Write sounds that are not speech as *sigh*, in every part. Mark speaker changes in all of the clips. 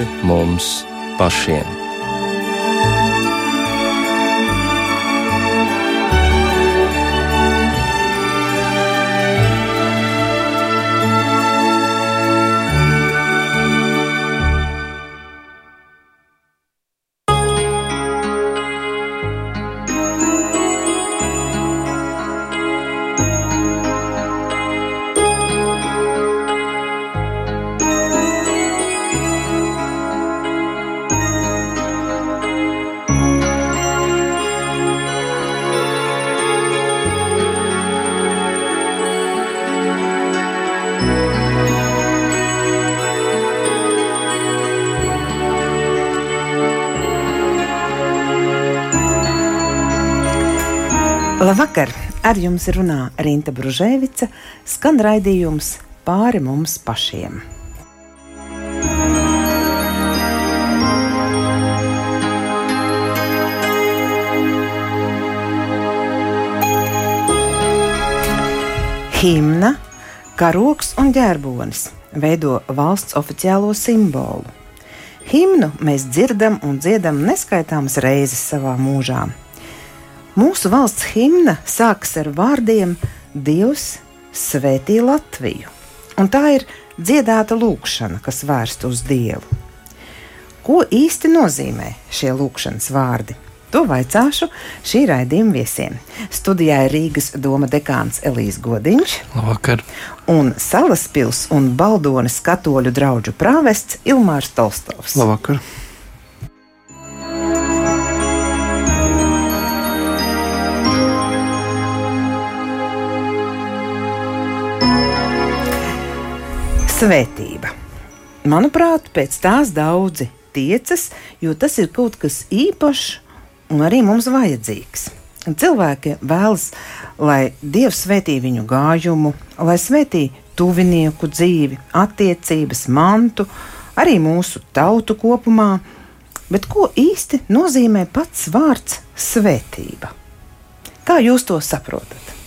Speaker 1: pāri mums pašiem.
Speaker 2: Ar jums runā Rīta Brunēvica. Skan raidījums pāri mums pašiem. Himna, karoks un ģērbonis veido valsts oficiālo simbolu. Himnu mēs dzirdam un dziedam neskaitāmas reizes savā mūžā. Mūsu valsts himna sākas ar vārdiem Dievs svētī Latviju. Un tā ir dziedāta lūkšana, kas vērsta uz Dievu. Ko īsti nozīmē šie lūkšanas vārdi? To vaicāšu šī raidījuma viesiem. Studijā ir Rīgas doma dekāns Elīze Godiņš.
Speaker 3: Labvakar.
Speaker 2: Un Salaspils un Baldonas katoļu draugu prāvests Ilmārs Tolstovs.
Speaker 3: Labvakar.
Speaker 2: Svētība. Manuprāt, pēc tās daudzi tiecas, jo tas ir kaut kas īpašs un arī mums vajadzīgs. Cilvēki vēlas, lai Dievs svētī viņu gājumu, lai svētī tuvinieku dzīvi, attiecības, mantu, arī mūsu tautu kopumā. Bet ko īsti nozīmē pats vārds svētība? Kā jūs to saprotat?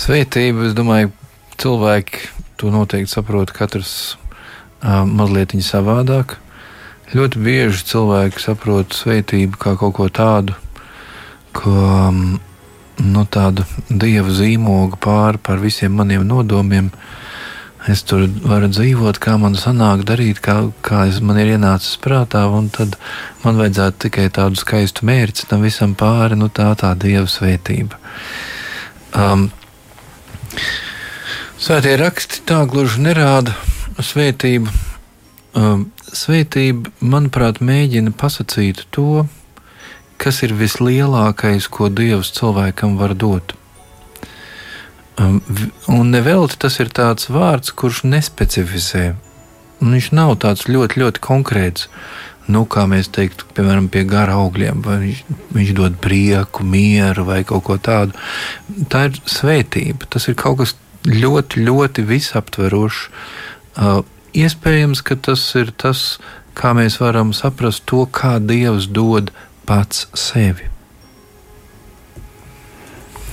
Speaker 3: Svētība, es domāju, cilvēki to noteikti saprot katrs uh, mazliet savādāk. Ļoti bieži cilvēki saprot svētību kā kaut ko tādu, ko um, nu, tādu dieva zīmogu pāri par visiem maniem nodomiem. Es tur varu dzīvot, kā man sanāk darīt, kā, kā es, man ir ienācis prātā, un tad man vajadzētu tikai tādu skaistu mērķi tam visam pāri, nu tā tā dieva svētība. Um, Svētie raksti tā gluži nerāda svētību. Um, svētība, manuprāt, mēģina pasakīt to, kas ir vislielākais, ko Dievs cilvēkam var dot. Um, un nevelti tas ir tāds vārds, kurš nespecificē. Un viņš nav tāds ļoti, ļoti konkrēts. Nu, kā mēs teiktu, piemēram, pie gara augļiem, vai viņš, viņš dod prieku, mieru vai kaut ko tādu. Tā ir svētība. Tas ir kaut kas ļoti, ļoti visaptverošs. Uh, iespējams, ka tas ir tas, kā mēs varam saprast to, kā Dievs dod pats sevi.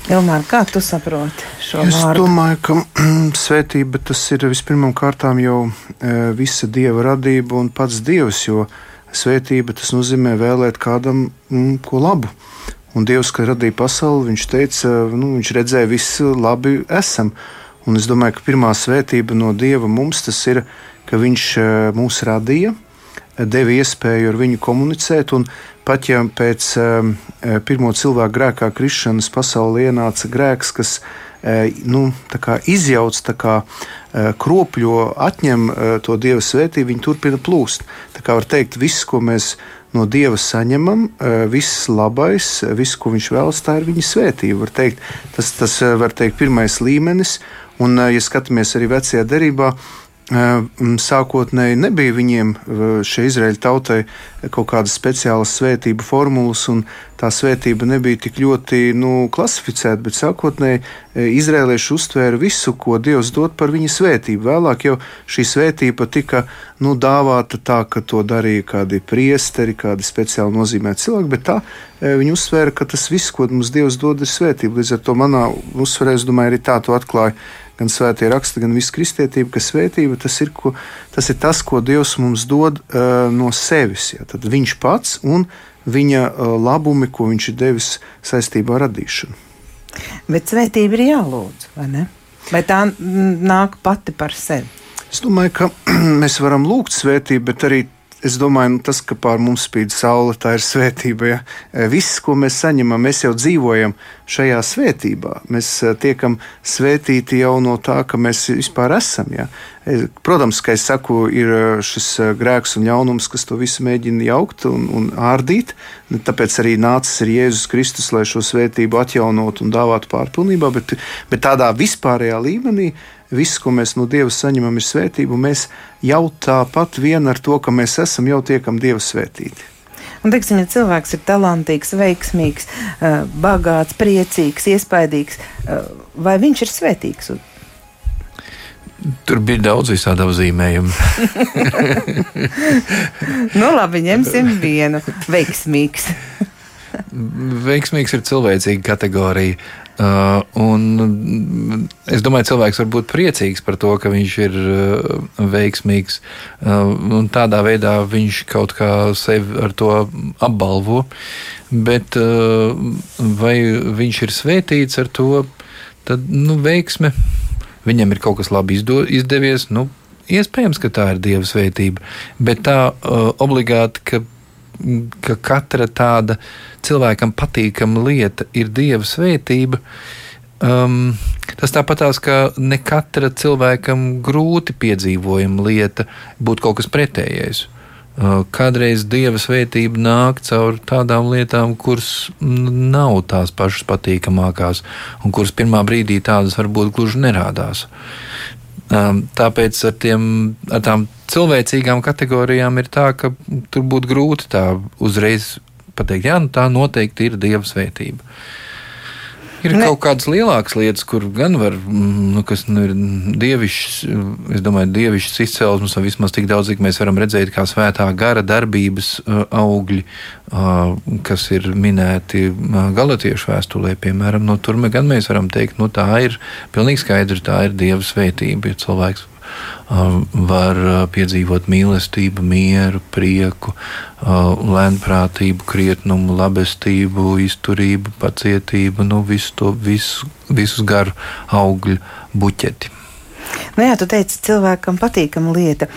Speaker 2: Ilmār, kā tu saproti šo
Speaker 4: es
Speaker 2: vārdu?
Speaker 4: Es domāju, ka svētība tas ir vispirmām kārtām jau e, visa dieva radība un pats dievs, jo svētība tas nozīmē vēlēt kādam mm, ko labu. Un Dievs, kad radīja pasauli, viņš teica, nu, viņš redzēja, visu labi esam. Un es domāju, ka pirmā svētība no Dieva mums tas ir, ka Viņš e, mūs radīja, deva iespēju ar viņu komunicēt. Pat ja pēc um, pirmo cilvēku grēkā krišanas pasaulē ienāca grēks, kas nu, izjauc, kā, kropļo, atņem to dieva svētību, viņi turpina plūst. Tā kā var teikt, viss, ko mēs no dieva saņemam, viss labais, viss, ko viņš vēlas, tā ir viņa svētība. Teikt, tas, tas var teikt, pirmais līmenis. Un, ja skatāmies arī vecajā derībā, sākotnēji nebija viņiem šai Izraēļa tautai kaut kādas speciālas svētību formulas, un tā svētība nebija tik ļoti nu, klasificēta, bet sākotnēji izrēlieši uztvēra visu, ko Dievs dod par viņa svētību. Vēlāk jau šī svētība tika nu, dāvāta tā, ka to darīja kādi priesteri, kādi speciāli nozīmēti cilvēki, bet tā viņi uzsvēra, ka tas viss, ko mums Dievs dod, ir svētība. Līdz ar to manā uzsverē, es domāju, arī tā to atklāja gan svētie raksti, gan viss kristietība, ka svētība tas ir, ko, tas ir tas, ko Dievs mums dod uh, no sevis. Ja? Tad viņš pats un viņa uh, labumi, ko viņš ir devis saistībā ar radīšanu.
Speaker 2: Bet svētība ir jālūdz, vai ne? Vai tā nāk pati par sevi?
Speaker 4: Es domāju, ka *clears throat* mēs varam lūgt svētību, bet arī Es domāju, nu, tas, ka pār mums spīd saule, tā ir svētība. Ja? E, viss, ko mēs saņemam, mēs jau dzīvojam šajā svētībā. Mēs e, tiekam svētīti jau no tā, ka mēs vispār esam. Ja? E, protams, ka es saku, ir šis grēks un ļaunums, kas to visu mēģina jaukt un, un ārdīt. Tāpēc arī nācis ir Jēzus Kristus, lai šo svētību atjaunotu un dāvātu pārpilnībā, bet, bet tādā vispārējā līmenī viss, ko mēs no Dieva saņemam, ir svētība. Mēs jau tāpat vien ar to, ka mēs esam, jau tiekam Dieva svētīti.
Speaker 2: Un, teiksim, ja cilvēks ir talantīgs, veiksmīgs, eh, bagāts, priecīgs, iespaidīgs, eh, vai viņš ir svētīgs?
Speaker 3: Tur bija daudz visādi apzīmējumu. *laughs*
Speaker 2: nu, labi, ņemsim vienu. Veiksmīgs.
Speaker 3: Veiksmīgs ir cilvēcīga kategorija. Uh, un es domāju, cilvēks var būt priecīgs par to, ka viņš ir uh, veiksmīgs. Uh, tādā veidā viņš kaut kā sevi ar to apbalvo. Bet vai viņš ir svētīts ar to, tad nu, veiksme, viņam ir kaut kas labi izdo, izdevies. Nu, iespējams, ka tā ir dieva svētība, bet tā uh, obligāti, ka ka katra tāda cilvēkam patīkama lieta ir dieva svētība. Um, tas tāpatās, ka ne katra cilvēkam grūti piedzīvojama lieta būtu kaut kas pretējais. Uh, kādreiz dieva svētība nāk caur tādām lietām, kuras nav tās pašas patīkamākās, un kuras pirmā brīdī tādas varbūt gluži nerādās. Um, tāpēc ar, tiem, ar tām cilvēcīgām kategorijām ir tā, ka tur būtu grūti tā uzreiz pateikt, jā, nu tā noteikti ir dieva svētība. Ir ne. kaut kādas lielākas lietas, kur gan var, mm, nu, kas nu, ir dievišķas, es domāju, dievišķas izcelsmes, vai vismaz tik daudz, cik mēs varam redzēt, kā svētā gara darbības uh, augļi, uh, kas ir minēti uh, galatiešu vēstulē, piemēram, no tur gan mēs varam teikt, nu tā ir pilnīgi skaidrs, tā ir dieva svētība, ja cilvēks var piedzīvot mīlestību, mieru, prieku, lēnprātību, krietnumu, labestību, izturību, pacietību, nu, visu to visu, visus garu augļu buķeti.
Speaker 2: Nu jā, tu teici, cilvēkam patīkama lieta.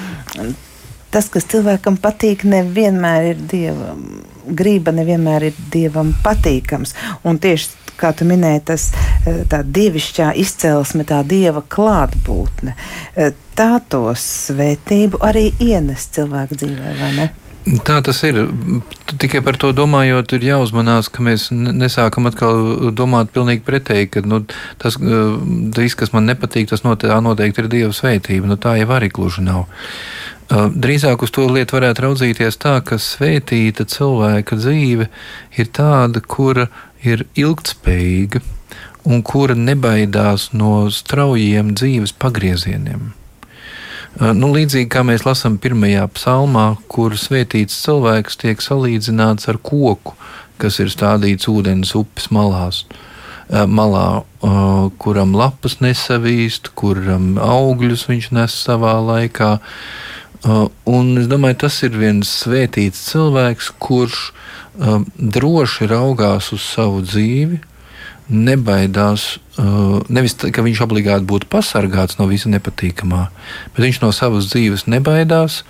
Speaker 2: Tas, kas cilvēkam patīk, nevienmēr ir dievam. Grība nevienmēr ir dievam patīkams. Un tieši kā tu minēji, tas eh, tā dievišķā izcelsme, tā dieva klātbūtne, eh, tā to svētību arī ienes cilvēku dzīvē, vai ne?
Speaker 3: Tā tas ir. Tikai par to domājot, ir jāuzmanās, ka mēs nesākam atkal domāt pilnīgi pretēji, ka nu, tas, eh, viss, kas man nepatīk, tas noteikti ir Dieva svētība. Nu, tā jau arī gluži nav. Drīzāk uz to lietu varētu raudzīties tā, ka svētīta cilvēka dzīve ir tāda, kura ir ilgspējīga un kura nebaidās no straujiem dzīves pagriezieniem. Nu, līdzīgi kā mēs lasām pirmajā psalmā, kur svētīts cilvēks tiek salīdzināts ar koku, kas ir stādīts ūdens upes malās, malā, kuram lapas nesavīst, kuram augļus viņš nes savā laikā. Un es domāju, tas ir viens svētīts cilvēks, kurš um, droši raugās uz savu dzīvi, nebaidās, uh, nevis tā, ka viņš obligāti būtu pasargāts no visa nepatīkamā, bet viņš no savas dzīves nebaidās,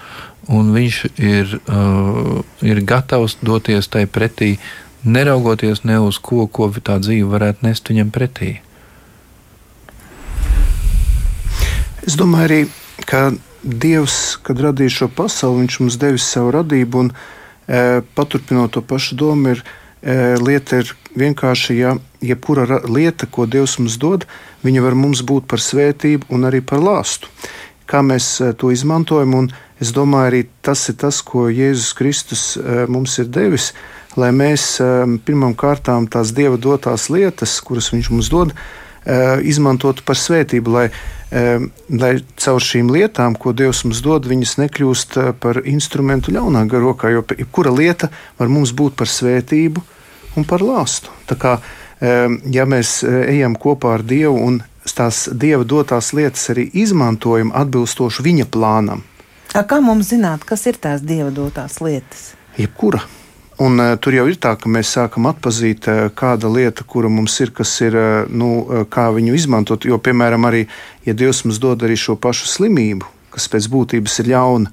Speaker 3: un viņš ir, uh, ir gatavs doties tai pretī, neraugoties ne uz ko, ko tā dzīve varētu nest viņam pretī.
Speaker 4: Es domāju arī, ka Dievs, kad radīja šo pasauli, viņš mums devis savu radību, un paturpinot to pašu domu, ir lieta ir vienkārši, ja jebkura lieta, ko Dievs mums dod, viņa var mums būt par svētību un arī par lāstu. Kā mēs to izmantojam, un es domāju, arī tas ir tas, ko Jēzus Kristus mums ir devis. lai mēs pirmām kārtām tās Dieva dotās lietas, kuras Viņš mums dod, izmantotu par svētību, lai, lai caur šīm lietām, ko Dievs mums dod, viņas nekļūst par instrumentu ļaunā garokā, jo jebkura lieta var mums būt par svētību un par lāstu. Tā kā, ja mēs ejam kopā ar Dievu un tās Dieva dotās lietas arī izmantojam atbilstoši Viņa plānam.
Speaker 2: Kā mums zināt, kas ir tās Dieva dotās lietas?
Speaker 4: Jebkura. Un, uh, tur jau ir tā, ka mēs sākam atpazīt, uh, kāda lieta, kura mums ir, kas ir, uh, nu, kā viņu izmantot. Jo, piemēram, arī, ja Dievs mums dod arī šo pašu slimību, kas pēc būtības ir ļauna,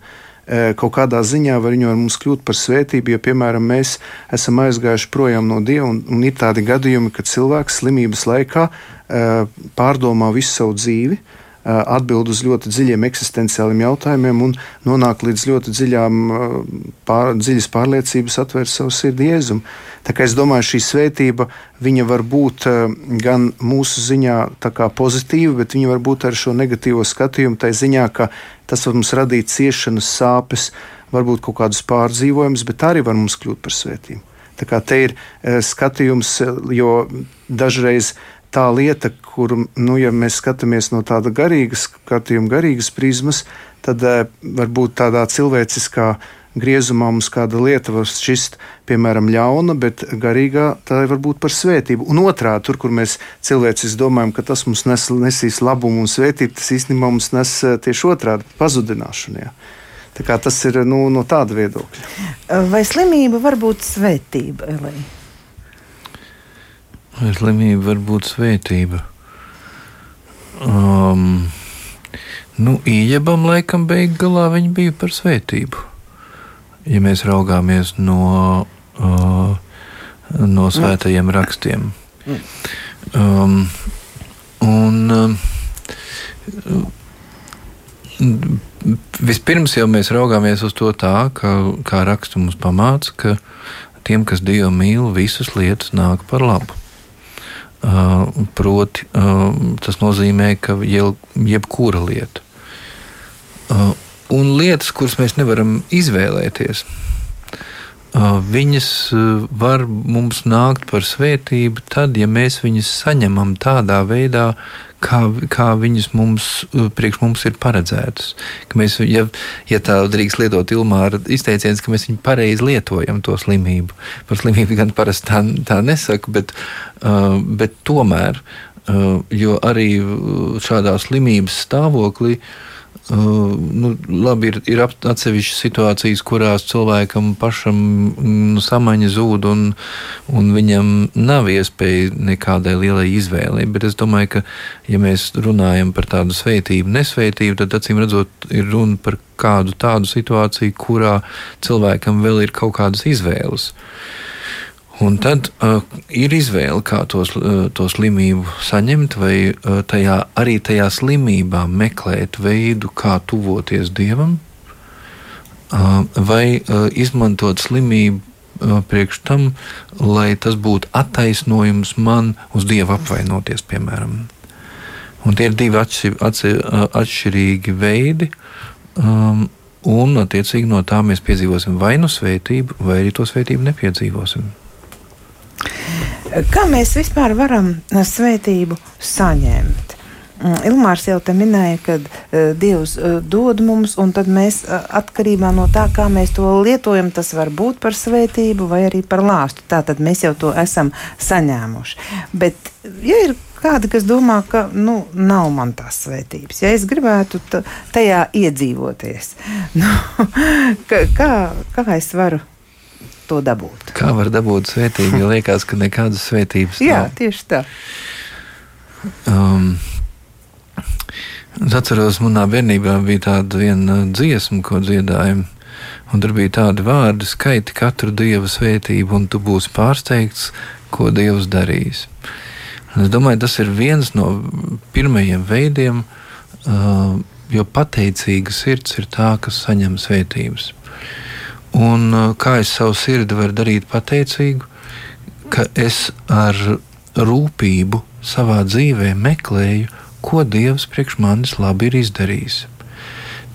Speaker 4: kaut kādā ziņā var viņu ar mums kļūt par svētību, jo, piemēram, mēs esam aizgājuši projām no Dieva, un, un ir tādi gadījumi, kad cilvēks slimības laikā pārdomā visu savu dzīvi, atbild uz ļoti dziļiem eksistenciāliem jautājumiem un nonāk līdz ļoti dziļām, pār, dziļas pārliecības, atvērt savu sirdi Jēzum. Tā kā es domāju, šī svētība var būt gan mūsu ziņā pozitīva, bet viņa var būt ar šo negatīvo skatījumu, tā ziņā, ka tas var mums radīt ciešanas, sāpes, varbūt kaut kādus pārdzīvojumus, bet arī var mums kļūt par svētību. Tā kā te ir skatījums, jo dažreiz tā lieta, kur, nu, ja mēs skatāmies no tāda garīga skatījuma, garīgas prizmas, tad uh, varbūt tādā cilvēciskā griezumā mums kāda lieta var šķist, piemēram, ļauna, bet garīgā tā var būt par svētību. Un otrādi, tur, kur mēs cilvēciski domājam, ka tas mums nes, nesīs labumu un svētību, tas īstenībā mums nes eh, tieši otrādi -. Tā tas ir nu, no tāda viedokļa.
Speaker 2: Vai slimība var būt svētība, Elīna?
Speaker 3: Vai slimība var būt svētība? Um, nu, Ījabam laikam beig galā viņa bija par svētību. Ja mēs raugāmies no, uh, no svētajiem rakstiem. Um, un, um, vispirms jau mēs raugāmies uz to tā, ka, kā raksts mums pamāca, ka tiem, kas Dievu mīl, visas lietas nāk par labu. Proti, tas nozīmē, ka jebkura lieta. Un lietas, kuras mēs nevaram izvēlēties, viņas var mums nākt par svētību tad, ja mēs viņas saņemam tādā veidā, kā, kā viņas mums, priekš mums ir paredzētas. Ka mēs, ja, ja tā drīkst lietot Ilmāra izteiciens, ka mēs viņu pareizi lietojam to slimību. Par slimību gan parasti tā, tā nesaku, bet, bet tomēr, jo arī šādā slimības stāvoklī uh, nu, labi, ir, ir atsevišķas situācijas, kurās cilvēkam pašam nu, samaņa zūd, un, un viņam nav iespēja nekādai lielai izvēlei. Bet es domāju, ka, ja mēs runājam par tādu svētību, nesvētību, tad acīm redzot, ir runa par kādu tādu situāciju, kurā cilvēkam vēl ir kaut kādas izvēles. Uh, Un tad uh, ir izvēle, kā tos, uh, to slimību saņemt, vai uh, tajā, arī tajā slimībā meklēt veidu, kā tuvoties dievam, uh, vai uh, izmantot slimību uh, priekš tam, lai tas būtu attaisnojums man uz dievu apvainoties, piemēram. Un tie ir divi atši, uh, atšķirīgi veidi. Um, Un, attiecīgi, no tā mēs piedzīvosim vai nu svētību, vai arī to svētību nepiedzīvosim.
Speaker 2: Kā mēs vispār varam uh, svētību saņemt? Mm, Ilmārs jau te minēja, ka uh, Dievs uh, dod mums, un tad mēs uh, atkarībā no tā, kā mēs to lietojam, tas var būt par svētību vai arī par lāstu. Tā tad mēs jau to esam saņēmuši. Bet, ja ir kādi, kas domā, ka nu, nav man tās svētības, ja es gribētu tajā iedzīvoties, *laughs* nu, kā, kā es varu to dabūt.
Speaker 3: Kā var dabūt svētību, ja liekas, ka nekādas svētības
Speaker 2: nav? Jā, tieši tā.
Speaker 3: Um, es atceros, manā bērnībā bija tāda viena dziesma, ko dziedājām. Un tur bija tādi vārdi, skaiti katru dieva svētību, un tu būsi pārsteigts, ko Dievs darīs. Un es domāju, tas ir viens no pirmajiem veidiem, uh, jo pateicīga sirds ir tā, kas saņem svētības. Un uh, kā es savu sirdi varu darīt pateicīgu, ka es ar rūpību savā dzīvē meklēju, ko Dievs priekš manis labi ir izdarījis.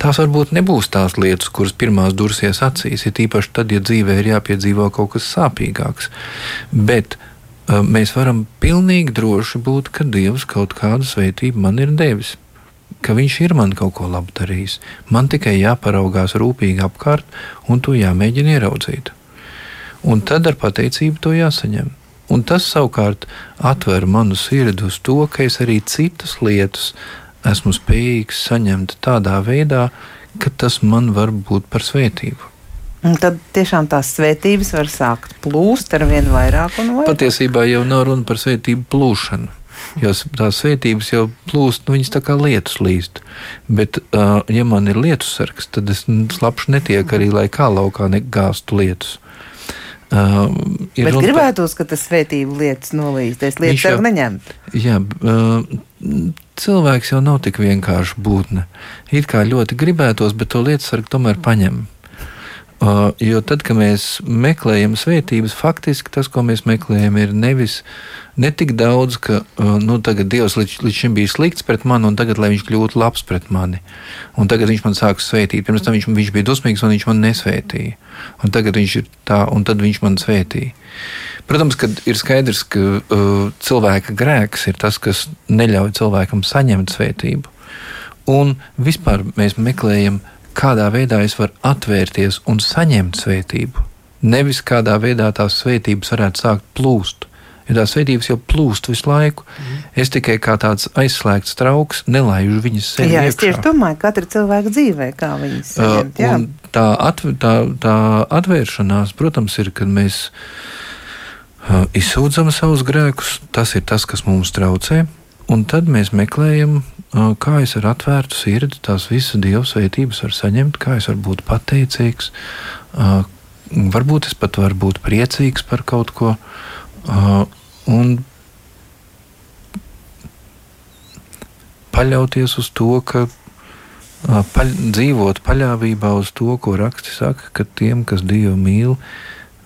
Speaker 3: Tās varbūt nebūs tās lietas, kuras pirmās dursies acīs, ir īpaši tad, ja dzīvē ir jāpiedzīvo kaut kas sāpīgāks. Bet uh, mēs varam pilnīgi droši būt, ka Dievs kaut kādu svētību man ir devis. Ka viņš ir man kaut ko labu darījis. Man tikai jāparaugās rūpīgi apkārt, un to jāmēģina ieraudzīt. Un tad ar pateicību to jāsaņem. Un tas savukārt atver manu sirdi uz to, ka es arī citas lietas esmu spējīgs saņemt tādā veidā, ka tas man var būt par svētību.
Speaker 2: Un tad tiešām tās svētības var sākt plūst ar vien vairāk un vairāk.
Speaker 3: Patiesībā jau nav runa par svētību plūšanu. Jo tās svētības jau plūst, nu, viņas tā kā lietus līst. Bet, uh, ja man ir lietus sargs, tad es slapšu netiek arī, lai kā laukā negāstu lietus.
Speaker 2: Uh, Bet gribētos, ka tas svētību lietas nolīst, es lietas jau neņemtu.
Speaker 3: Jā, uh, cilvēks jau nav tik vienkārši būtne. It kā ļoti gribētos, bet to lietu sargu tomēr paņem. Uh, jo tad, kad mēs meklējam svētības, faktiski tas, ko mēs meklējam, ir nevis ne tik daudz, ka uh, nu, Dievs līdz, līdz šim bija slikts pret mani, un tagad, viņš kļūtu labs pret mani, un tagad viņš man sāks svētīt. Pirms tam viņš, viņš bija dusmīgs, un viņš man nesvētīja. Un tagad viņš ir tā, un tad viņš man svētīja. Protams, ka ir skaidrs, ka uh, cilvēka grēks ir tas, kas neļauj cilvēkam saņemt svētību. Un vispār mēs meklējam kādā veidā es varu atvērties un saņemt svētību. Nevis kādā veidā tās svētības varētu sākt plūst. Jo tās svētības jau plūst visu laiku. Mm. Es tikai kā tāds aizslēgts trauks nelaižu viņas sevi. Jā,
Speaker 2: es tieši domāju, katra cilvēka dzīvē, kā viņas saņemt.
Speaker 3: Uh, tā, atv tā, tā atvēršanās, protams, ir, kad mēs uh, izsūdzam savus grēkus. Tas ir tas, kas mums traucē. Un tad mēs meklējam kā es ar atvērtu sirdi tās visas dieva svētības varu saņemt, kā es varu būt pateicīgs. Varbūt es pat varu būt priecīgs par kaut ko. Un paļauties uz to, ka paļ, dzīvot paļāvībā uz to, ko raksti saka, ka tiem, kas Dievu mīl,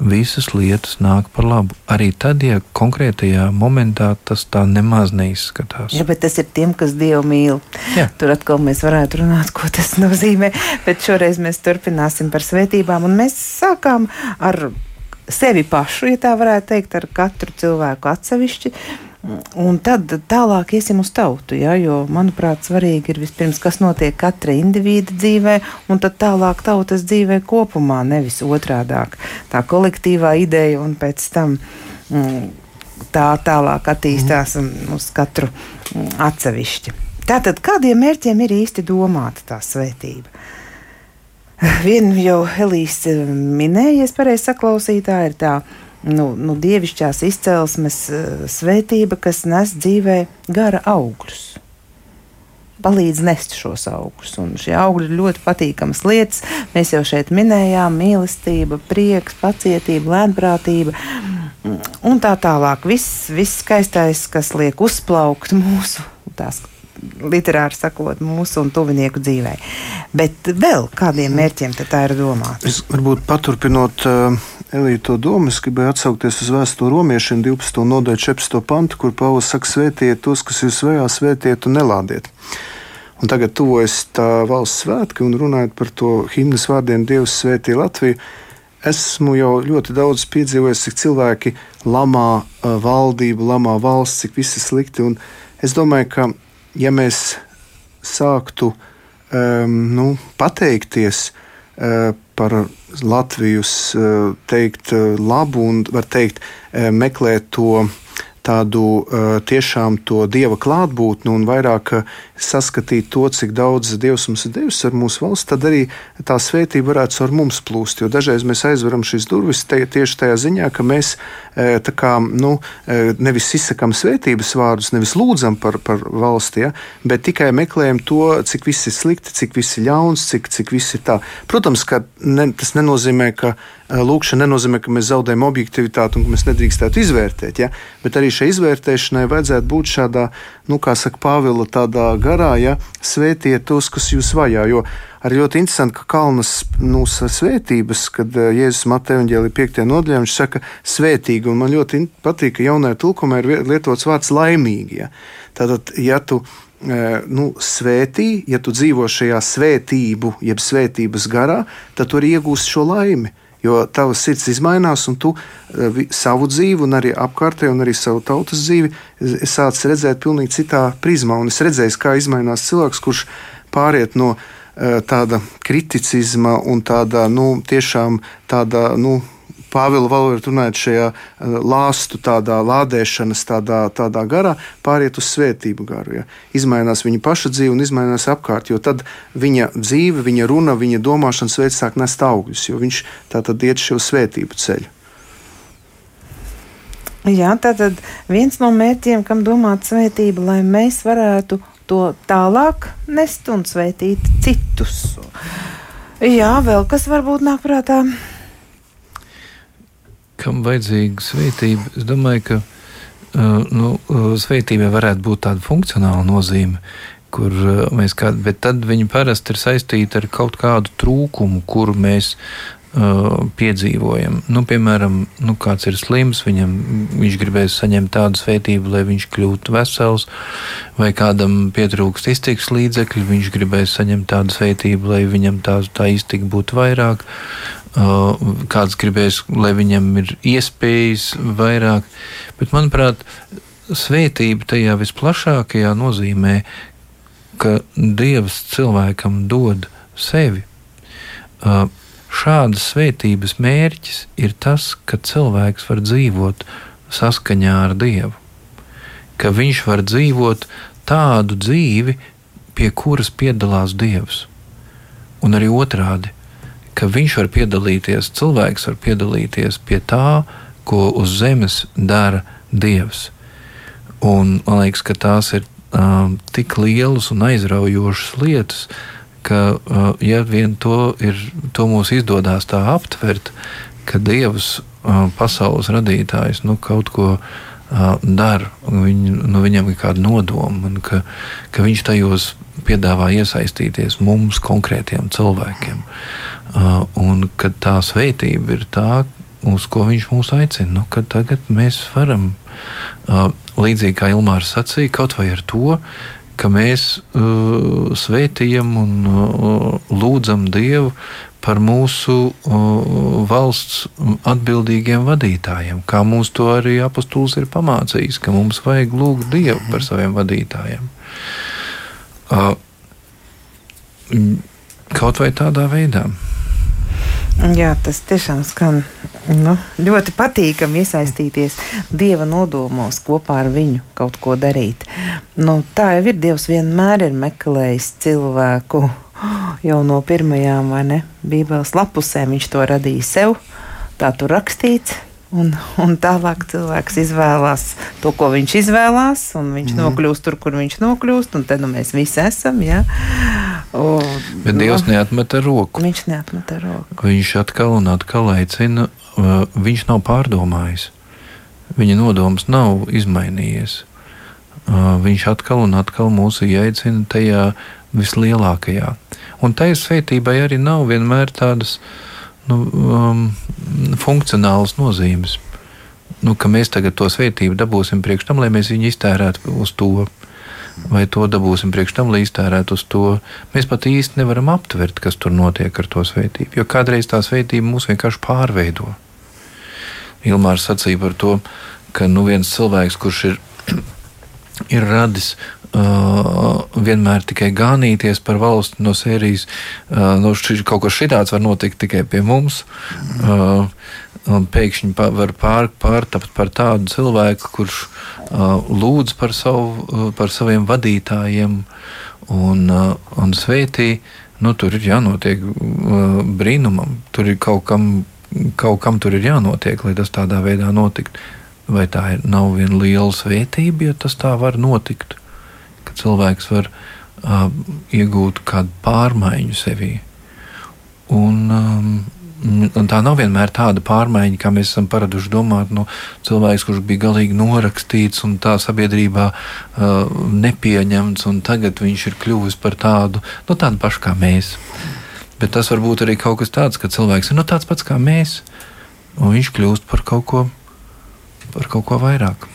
Speaker 3: visas lietas nāk par labu. Arī tad, ja konkrētajā momentā tas tā nemaz neizskatās.
Speaker 2: Jā, bet tas ir tiem, kas Dievu mīl. Jā. Tur atkal mēs varētu runāt, ko tas *laughs* nozīmē. Bet šoreiz mēs turpināsim par svētībām, un mēs sākām ar sevi pašu, ja tā varētu teikt, ar katru cilvēku atsevišķi. Un tad tālāk iesim uz tautu, ja, jo, manuprāt, svarīgi ir vispirms, kas notiek katra individa dzīvē, un tad tālāk tautas dzīvē kopumā, nevis otrādāk. Tā kolektīvā ideja un pēc tam mm, tā tālāk attīstās mm. uz katru mm, atsevišķi. Tātad, kādiem mērķiem ir īsti domāta tā svētība? Vienu jau Elīze minēja, ja pareizi saklausītā, ir tā nu, nu, dievišķās izcelsmes eh, svētība, kas nes dzīvē gara augļus. Palīdz nest šos augļus. Un šie augļi ir ļoti patīkamas lietas. Mēs jau šeit minējām mīlestība, prieks, pacietība, lēnprātība un tā tālāk. Viss, viss skaistais, kas liek uzplaukt mūsu tās literāri sakot, mūsu un tuvinieku dzīvē. Bet vēl kādiem mērķiem tā ir domāta?
Speaker 4: Es varbūt paturpinot uh, Elīja to domu, es gribēju atsaukties uz vēstuli romiešiem 12. nodaļu 14. pantu, kur Pāvils saka, svētiet tos, kas jūs vajā, svētiet un nelādiet. Un tagad tuvojas tā valsts svētki un runājot par to himnas vārdiem Dievs svētī Latviju. Esmu jau ļoti daudz piedzīvojis, cik cilvēki lamā valdību, lamā valsts, cik viss ir slikti. Un es domāju, ka ja mēs sāktu um, nu, pateikties uh, par Latvijas uh, teikt uh, labu un var teikt uh, meklēt to tādu tiešām to dieva klātbūtni un vairāk saskatīt to, cik daudz dievs mums ir devis ar mūsu valsts, tad arī tā svētība varētu ar mums plūst. Jo dažreiz mēs aizveram šīs durvis te, tieši tajā ziņā, ka mēs uh, kā, nu, nevis izsakām svētības vārdus, nevis lūdzam par, par valsti, ja, bet tikai meklējam to, cik viss ir slikti, cik viss ir ļauns, cik, cik viss ir tā. Protams, ka ne, tas nenozīmē, ka lūkšana nenozīmē, ka mēs zaudējam objektivitāti un ka mēs nedrīkstētu izvērtēt. Ja? Bet arī šai izvērtēšanai vajadzētu būt šādā, nu, kā saka Pāvila, tādā garā, ja svētiet tos, kas jūs vajā. Jo arī ļoti interesanti, ka kalnas nu, svētības, kad Jēzus Mateja Evanģēlī 5. nodaļā viņš saka svētīgi, un man ļoti patīk, ka jaunajā tulkumā ir lietots vārds laimīgi. Ja? Tātad, ja tu nu, svētī, ja tu dzīvo šajā svētību, jeb svētības garā, tad tu arī iegūsi šo laimi. Jo tavs sirds mainās, un tu savu dzīvi, un arī apkārtēju, un arī savu tautas dzīvi sāc redzēt pavisam citā prizmā. Un es redzēju, kā mainās cilvēks, kurš pāriet no tāda kriticizma un tāda nu, tiešām tāda. Nu, Pāvila valodā runājot, šajā eh, lāstu tādā lādēšanas, tādā, tādā garā, pāriet uz svētību garu. Ja. Izmainās viņa paša dzīve un izmainās apkārt, jo tad viņa dzīve, viņa runa, viņa domāšanas veids sāk nest augļus, jo viņš tā tad iet šo svētību ceļu.
Speaker 2: Jā, tātad viens no mērķiem, kam domāta svētība, lai mēs varētu to tālāk nest un svētīt citus. Jā, vēl kas varbūt nāk prātā
Speaker 3: kam vajadzīga svētība, es domāju, ka uh, nu, uh, svētībai varētu būt tāda funkcionāla nozīme. Kur uh, mēs kādā, bet tad viņi parasti ir saistīti ar kaut kādu trūkumu, kuru mēs uh, piedzīvojam. Nu, piemēram, nu, kāds ir slims, viņam, viņš gribēs saņemt tādu svētību, lai viņš kļūtu vesels, vai kādam pietrūkst iztiks līdzekļu, viņš gribēs saņemt tādu svētību, lai viņam tā, tā iztika būtu vairāk. Uh, kāds gribēs, lai viņam ir iespējas vairāk. Bet, manuprāt, svētība tajā visplašākajā nozīmē, ka Dievs cilvēkam dod sevi. Uh, šādas svētības mērķis ir tas, ka cilvēks var dzīvot saskaņā ar Dievu, ka viņš var dzīvot tādu dzīvi, pie kuras piedalās Dievs. Un arī otrādi ka viņš var piedalīties, cilvēks var piedalīties pie tā, ko uz zemes dara Dievs. Un man liekas, ka tās ir um, tik lielas un aizraujošas lietas, ka, uh, ja vien to, ir, to mums izdodas tā aptvert, ka Dievs, uh, pasaules radītājs, nu, kaut ko dara, viņ, nu, viņam ir kāda nodoma, un ka, ka viņš tajos piedāvā iesaistīties mums, konkrētiem cilvēkiem. Un kad tā svētība ir tā, uz ko viņš mūs aicina, nu, tagad mēs varam, līdzīgi kā Ilmārs sacīja, kaut vai ar to, ka mēs uh, svētījam un uh, lūdzam Dievu par mūsu valsts atbildīgiem vadītājiem, kā mums to arī apustulis ir pamācījis, ka mums vajag lūgt Dievu par saviem vadītājiem. Kaut vai tādā veidā.
Speaker 2: Jā, tas tiešām skan nu, ļoti patīkami iesaistīties Dieva nodomos, kopā ar viņu kaut ko darīt. Nu, tā jau ir. Dievs vienmēr ir meklējis cilvēku *gasps* jau no pirmajām Bībeles lapusēm. Viņš to radīja sev, tā tur rakstīts. Un, un tālāk cilvēks izvēlās to, ko viņš izvēlās, un viņš mm. nokļūst tur, kur viņš nokļūst, un tad nu, mēs visi esam. Ja?
Speaker 3: O, Bet no, Dievs neatmet roku.
Speaker 2: Viņš neatmet roku.
Speaker 3: Viņš atkal un atkal aicina, viņš nav pārdomājis. Viņa nodoms nav izmainījies. Viņš atkal un atkal mūs ieaicina tajā vislielākajā. Un tai svētībai arī nav vienmēr tādas nu, um, funkcionālas nozīmes. Nu, ka mēs tagad to svētību dabūsim priekš tam, lai mēs viņu iztērētu uz to, vai to dabūsim priekš tam, lai iztērētu uz to. Mēs pat īsti nevaram aptvert, kas tur notiek ar to svētību, jo kādreiz tā svētība mūs vienkārši pārveido. Ilmārs sacīja par to, ka nu, viens cilvēks, kurš ir, *clears throat* ir radis vienmēr tikai gānīties par valsti no sērijas. Uh, nu, ši, kaut kas šitāds var notikt tikai pie mums. Uh, pēkšņi var pār, pārtapt par tādu cilvēku, kurš lūdz par, savu, par saviem vadītājiem un, un svētī. Nu, tur ir jānotiek brīnumam, tur ir kaut kam, kaut kam tur ir jānotiek, lai tas tādā veidā notiktu. Vai tā ir, nav viena liela svētība, ja tas tā var notikt? Cilvēks var uh, iegūt kādu pārmaiņu sevī. Un, um, un tā nav vienmēr tāda pārmaiņa, kā mēs esam paraduši domāt. No cilvēks, kurš bija galīgi norakstīts un tā sabiedrībā uh, nepieņemts, un tagad viņš ir kļuvis par tādu, nu, tādu pašu kā mēs. Bet tas var būt arī kaut kas tāds, ka cilvēks ir nu, tāds pats kā mēs, un viņš kļūst par kaut ko, par kaut ko vairāk.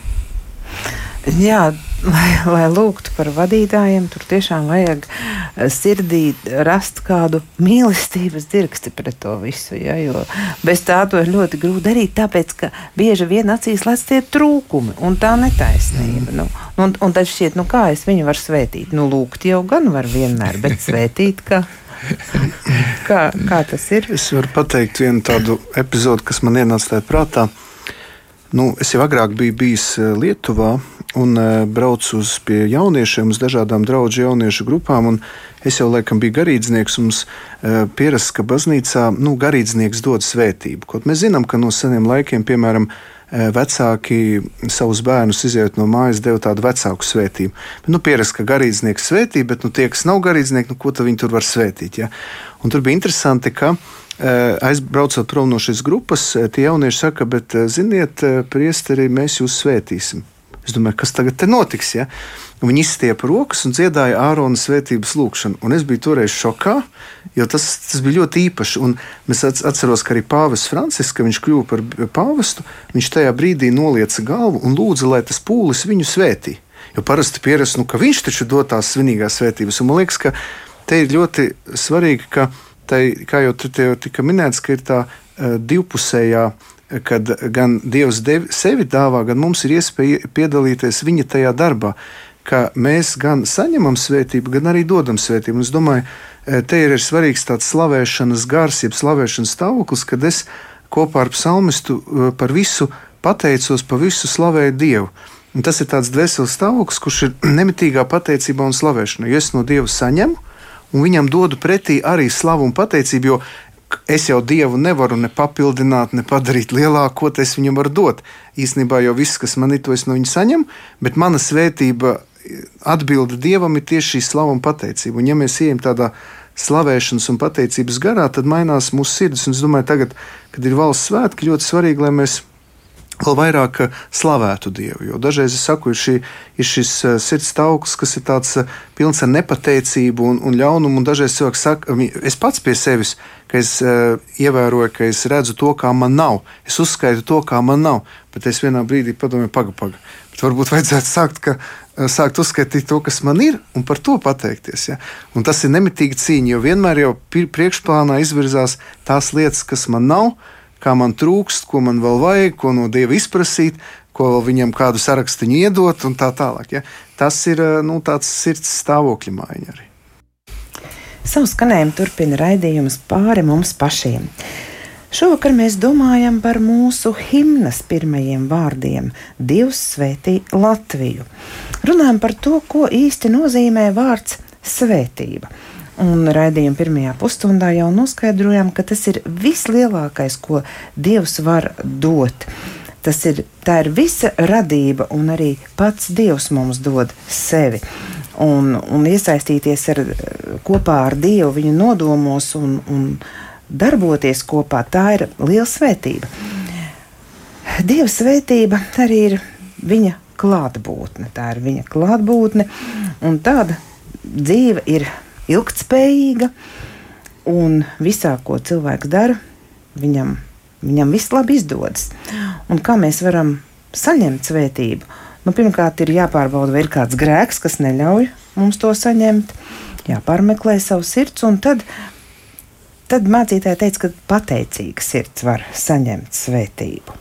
Speaker 2: Jā, lai, lai lūgtu par vadītājiem, tur tiešām vajag eh, sirdī rast kādu mīlestības dirksti pret to visu. Ja, jo bez tā to ir ļoti grūti darīt, tāpēc ka bieži vien acīs lec tie trūkumi un tā netaisnība. Nu, un, un tad šķiet, nu kā es viņu varu svētīt? Nu, lūgt jau gan var vienmēr, bet svētīt, ka. kā, kā tas ir?
Speaker 4: Es varu pateikt vienu tādu epizodi, kas man ienāca prātā. Nu, es jau agrāk biju bijis eh, Lietuvā un eh, braucu uz pie jauniešiem, uz dažādām draugu jauniešu grupām. Es jau laikam biju garīdznieks, un mums eh, pierasts, ka baznīcā nu, garīdznieks dod svētību. Kaut mēs zinām, ka no seniem laikiem, piemēram, vecāki savus bērnus izjūt no mājas, deva tādu vecāku svētību. Bet, nu, pierast, ka garīdznieks svētī, bet nu, tie, kas nav garīdznieki, nu, ko viņi tur var svētīt? Ja? Un tur bija interesanti, ka aizbraucot prom no šīs grupas, tie jaunieši saka, bet ziniet, priesteri, mēs jūs svētīsim. Es domāju, kas tagad notiks? Ja? Viņi izstiepa rokas un dziedāja Ārona svētības lūgšanu. Un es biju toreiz šokā, jo tas, tas bija ļoti īpaši. Un es atceros, ka arī Pāvests Francisks, kad viņš kļuva par pāvestu, viņš tajā brīdī nolieca galvu un lūdza, lai tas pūlis viņu svētī. Jo parasti pierasts, nu, ka viņš taču dod tās svinīgās svētības. Un man liekas, ka te ir ļoti svarīgi, ka tai, kā jau tur tika minēts, ka ir tā uh, divpusējā, kad gan Dievs devi, sevi dāvā, gan mums ir iespēja piedalīties viņa tajā darbā. Mēs gan saņemam svētību, gan arī dodam svētību. Un es domāju, te ir svarīgs tāds slavēšanas gars, jeb slavēšanas stāvoklis, kad es kopā ar psalmistu par visu pateicos, par visu slavēju Dievu. Un tas ir tāds dvēseles stāvoklis, kurš ir *clears throat* nemitīgā pateicībā un slavēšanā. Jo es no Dieva saņemu, un viņam dodu pretī arī slavu un pateicību, jo es jau Dievu nevaru ne papildināt, ne padarīt lielāku, ko es viņam varu dot. Īsnībā jau viss, kas man ir, to es no viņa saņemu, bet mana svētība atbilde Dievam ir tieši šī slava un pateicība. Un ja mēs ejam tādā slavēšanas un pateicības garā, tad mainās mūsu sirds. Un es domāju, tagad, kad ir valsts svētki, ļoti svarīgi, lai mēs vēl vairāk eh, slavētu Dievu. Jo dažreiz es saku, ir, šī, ir šis eh, sirds tauks, kas ir tāds eh, pilns ar nepateicību un, un ļaunumu. Un dažreiz cilvēks saka, es pats pie sevis, ka es uh, ievēroju, ka es redzu to, kā man nav. Es uzskaitu to, kā man nav. Bet es vienā brīdī padomāju, paga, paga. Bet varbūt vajadzētu sākt, ka, sākt uzskaitīt to, kas man ir, un par to pateikties. Ja? Un tas ir nemitīgi cīņa, jo vienmēr jau priekšplānā izvirzās tās lietas, kas man nav kā man trūkst, ko man vēl vajag, ko no Dieva izprasīt, ko vēl viņam kādu sarakstu iedot un tā tālāk. Ja? Tas ir eh, nu, tāds sirds stāvokļa maiņa arī.
Speaker 2: Savu skanējumu turpina raidījums pāri mums pašiem. Šovakar mēs domājam par mūsu himnas pirmajiem vārdiem - Dievs svētī Latviju. Runājam par to, ko īsti nozīmē vārds svētība. Un raidījuma pirmajā pusstundā jau noskaidrojām, ka tas ir vislielākais, ko Dievs var dot. Tas ir, ir visa radība, un arī pats Dievs mums dod sevi. Un, un iesaistīties ar, kopā ar Dievu viņa nodomos un, un darboties kopā, tā ir liela svētība. Dieva svētība arī ir viņa klātbūtne. Tā ir viņa klātbūtne, un tāda dzīve ir ilgtspējīga, un visā, ko cilvēks dara, viņam, viņam viss labi izdodas. Un kā mēs varam saņemt svētību? Nu, pirmkārt, ir jāpārbauda, vai ir kāds grēks, kas neļauj mums to saņemt, jāpārmeklē savs sirds, un tad Tad mācītāja teica, ka pateicīga sirds var saņemt svētību.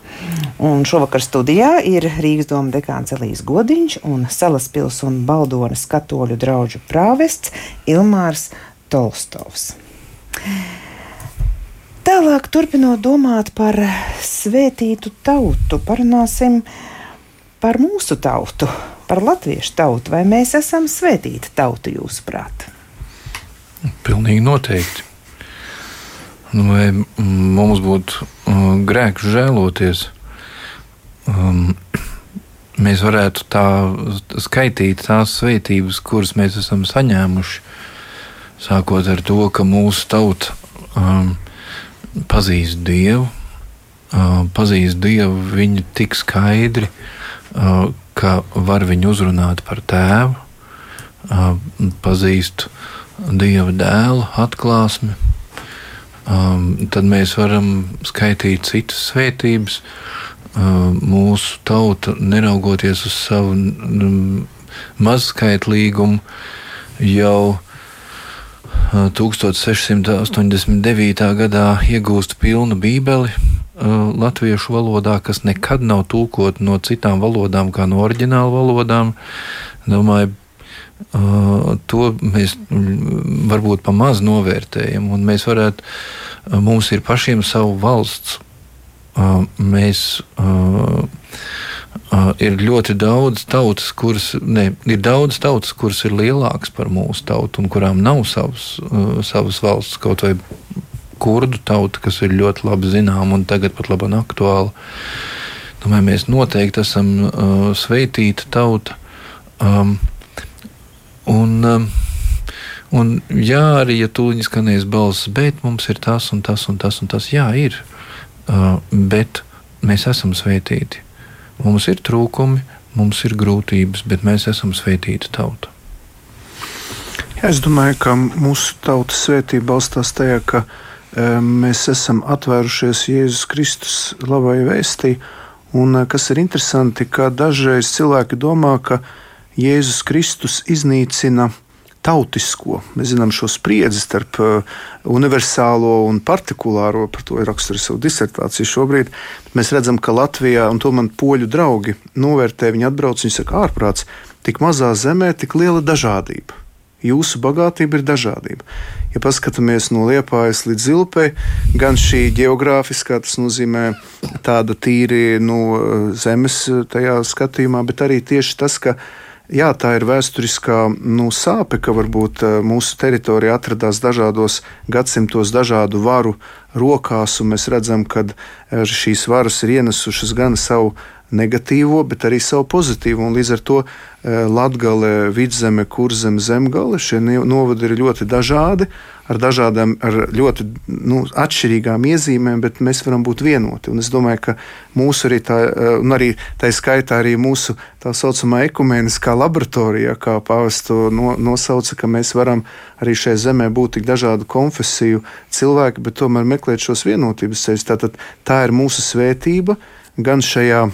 Speaker 2: Un šovakar studijā ir Rīgas doma dekāns Elīs Godiņš un Salaspils un Baldonas katoļu draugu prāvests Ilmārs Tolstovs. Tālāk, turpinot domāt par svētītu tautu, parunāsim par mūsu tautu, par latviešu tautu. Vai mēs esam svētīta tauta, jūsuprāt?
Speaker 3: Pilnīgi noteikti. Nu, vai mums būtu uh, grēks žēloties? Um, mēs varētu tā skaitīt tās svētības, kuras mēs esam saņēmuši. Sākot ar to, ka mūsu tauta um, pazīst Dievu, uh, pazīst Dievu viņu tik skaidri, uh, ka var viņu uzrunāt par tēvu, uh, pazīst Dieva dēlu atklāsmi um, tad mēs varam skaitīt citas svētības. Um, mūsu tauta, neraugoties uz savu um, mazskaitlīgumu jau 1689. gadā iegūst pilnu bībeli latviešu valodā, kas nekad nav tulkota no citām valodām, kā no oriģināla valodām. Domāju, to mēs varbūt pamaz novērtējam, un mēs varētu, mums ir pašiem savu valsts. Mēs Uh, ir ļoti daudz tautas, kuras, ne, ir daudz tautas, kuras ir lielākas par mūsu tautu un kurām nav savas, uh, savas valsts, kaut vai kurdu tauta, kas ir ļoti labi zināma un tagad pat labi aktuāla. Domāju, mēs noteikti esam uh, sveitīta tauta. Um, un, um, un jā, arī ja tūlīt skanēs balss, bet mums ir tas un tas un tas un tas. Jā, ir. Uh, bet mēs esam sveitīti. Mums ir trūkumi, mums ir grūtības, bet mēs esam svētīta tauta.
Speaker 4: Es domāju, ka mūsu tautas svētība balstās tajā, ka mēs esam atvērušies Jēzus Kristus labai vēstī. Un, e, kas ir interesanti, ka dažreiz cilvēki domā, ka Jēzus Kristus iznīcina tautisko. Mēs zinām šo spriedzi starp uh, universālo un partikulāro, par to ir raksturīga savu disertāciju šobrīd. Mēs redzam, ka Latvijā, un to man poļu draugi novērtē, viņi atbrauc, viņi saka, ārprāts, tik mazā zemē, tik liela dažādība. Jūsu bagātība ir dažādība. Ja paskatāmies no liepājas līdz zilpei, gan šī geogrāfiskā, tas nozīmē tāda tīri no nu, zemes tajā skatījumā, bet arī tieši tas, ka jā, tā ir vēsturiskā nu, sāpe, ka varbūt eh, mūsu teritorija atradās dažādos gadsimtos, dažādu varu rokās, un mēs redzam, ka eh, šīs varas ir ienesušas gan savu negatīvo, bet arī savu pozitīvo. Līdz ar to eh, Latvija, Vidzeme, Kurzeme, Zemgale šie novadi ir ļoti dažādi ar dažādām, ar ļoti nu, atšķirīgām iezīmēm, bet mēs varam būt vienoti. Un es domāju, ka mūsu arī tā, eh, un arī tā skaitā arī mūsu tā saucamā ekumēniskā laboratorija, kā pāvests to no, nosauca, ka mēs varam arī šajā zemē būt tik dažādu konfesiju cilvēki, bet tomēr meklēt šos vienotības ceļus. Tātad tā ir mūsu svētība gan šajā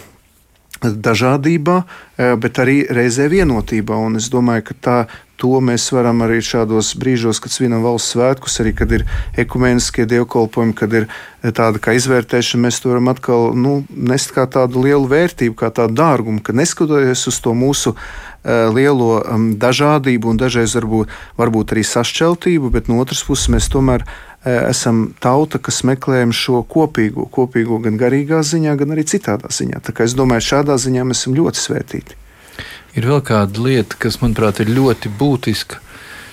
Speaker 4: dažādībā, eh, bet arī reizē vienotībā. Un es domāju, ka tā, to mēs varam arī šādos brīžos, kad svinam valsts svētkus, arī kad ir ekumeniskie dievkalpojumi, kad ir eh, tāda kā izvērtēšana, mēs to varam atkal nu, nest kā tādu lielu vērtību, kā tādu dārgumu, ka neskatoties uz to mūsu uh, lielo dažādību un dažreiz varbūt, varbūt arī sašķeltību, bet no otras puses mēs tomēr esam tauta, kas meklējam šo kopīgo, kopīgo gan garīgā ziņā, gan arī citādā ziņā. Tā kā es domāju, šādā ziņā mēs esam ļoti svētīti.
Speaker 3: Ir vēl kāda lieta, kas, manuprāt, ir ļoti būtiska.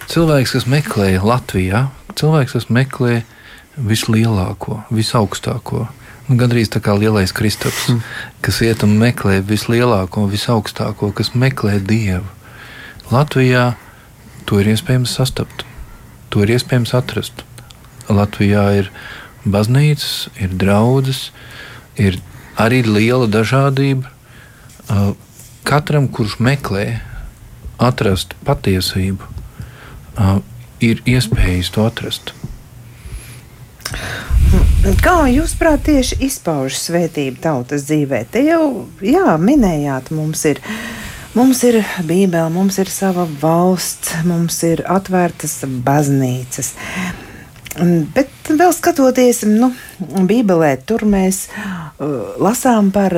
Speaker 3: Cilvēks, kas meklē Latvijā, cilvēks, kas meklē vislielāko, visaugstāko. Nu, Gan arī tā kā lielais Kristaps, mm. kas iet un meklē vislielāko, visaugstāko, kas meklē dievu. Latvijā to ir iespējams sastapt, to ir iespējams atrast. Latvijā ir baznīcas, ir draudzes, ir arī liela dažādība. Katram, kurš meklē atrast patiesību, ir iespējas to atrast.
Speaker 2: Kā jūs prāt tieši izpaužas svētība tautas dzīvē? Te jau jā, minējāt, mums ir. Mums ir Bībele, mums ir sava valsts, mums ir atvērtas baznīcas. Bet vēl skatoties nu, Bībelē, tur mēs uh, lasām par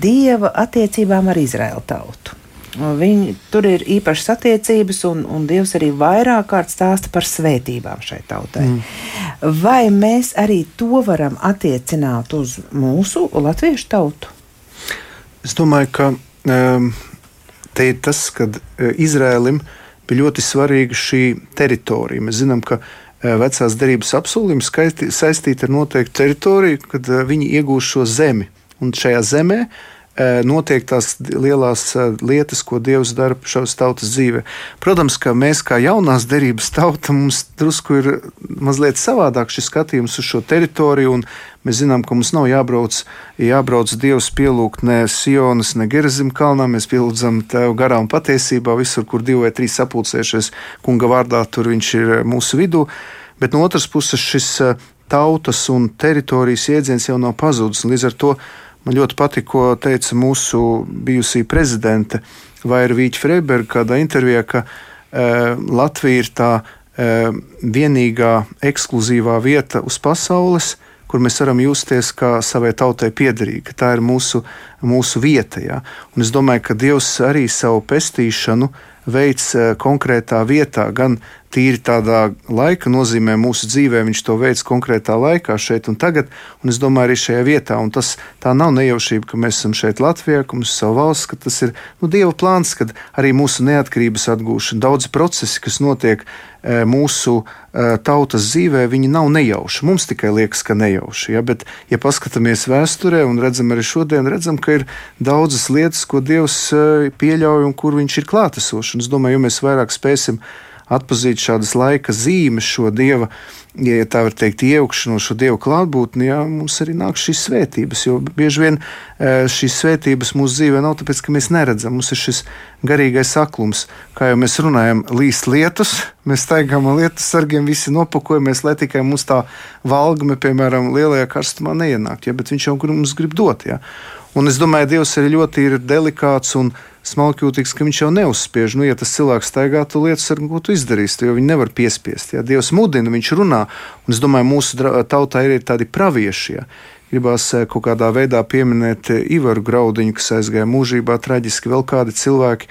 Speaker 2: dieva attiecībām ar Izraēlu tautu. Viņi, tur ir īpašas attiecības, un, un Dievs arī vairāk kārt stāsta par svētībām šai tautai. Mm. Vai mēs arī to varam attiecināt uz mūsu latviešu tautu?
Speaker 4: Es domāju, ka um, te ir tas, ka uh, Izrēlim bija ļoti svarīga šī teritorija. Mēs zinām, ka Eh, vecās derības apsolījums saistīti ar noteiktu teritoriju, kad eh, viņi iegūs šo zemi. Un šajā zemē eh, notiek tās lielās lietas, ko Dievs dara šīs tautas dzīvē. Protams, ka mēs kā jaunās derības tauta mums drusku ir mazliet savādāk šis skatījums uz šo teritoriju, un mēs zinām, ka mums nav jābrauc, jābrauc Dievs pielūgt ne Sionas, ne Gerazim kalnā, mēs pielūdzam Tev garā un patiesībā visur, kur divi vai trīs sapulcējušies kunga vārdā, tur viņš ir mūsu vidū bet no otras puses šis eh, tautas un teritorijas jēdziens jau nav pazudis. Līdz ar to Man ļoti patīk, ko teica mūsu bijusī prezidente Vaira Vīķa Freiberga kādā intervijā, ka uh, Latvija ir tā uh, vienīgā ekskluzīvā vieta uz pasaules, kur mēs varam justies kā savai tautai piederīgi. Tā ir mūsu, mūsu vieta. Ja? Un es domāju, ka Dievs arī savu pestīšanu veids konkrētā vietā, gan tīri tādā laika nozīmē mūsu dzīvē, viņš to veids konkrētā laikā, šeit un tagad, un es domāju, arī šajā vietā. Un tas tā nav nejaušība, ka mēs esam šeit Latvijā, ka mums ir sava valsts, ka tas ir nu, Dieva plāns, kad arī mūsu neatkarības atgūšana, daudz procesi, kas notiek e, mūsu e, tautas dzīvē, viņi nav nejauši. Mums tikai liekas, ka nejauši. Ja? Bet, ja paskatāmies vēsturē un redzam arī šodien, redzam, ka ir daudzas lietas, ko Dievs e, pieļauj un kur viņš ir klātesošs. Es domāju, jo mēs vairāk spēsim atpazīt šādas laika zīmes, šo dieva, ja tā var teikt, iejaukšanos, šo dievu klātbūtni, jā, mums arī nāk šīs svētības. Jo bieži vien e, šīs svētības mūsu dzīvē nav tāpēc, ka mēs neredzam. Mums ir šis garīgais aklums, kā jau mēs runājam, līst lietus, mēs staigājam ar lietus sargiem, visi nopakojamies, lai tikai mums tā valgme, piemēram, lielajā karstumā neienākt. Ja, bet viņš jau mums grib dot. Ja. Un es domāju, Dievs ir ļoti ir delikāts un smalkjūtīgs, ka viņš jau neuzspiež. Nu, ja tas cilvēks staigā, tu lietas ar ko tu izdarīsi, jo viņi nevar piespiest. Ja? Dievs mudina, viņš runā, un es domāju, mūsu tautā ir tādi pravieši. Ja? Gribās eh, kaut kādā veidā pieminēt eh, Ivaru Graudiņu, kas aizgāja mūžībā traģiski, vēl kādi cilvēki,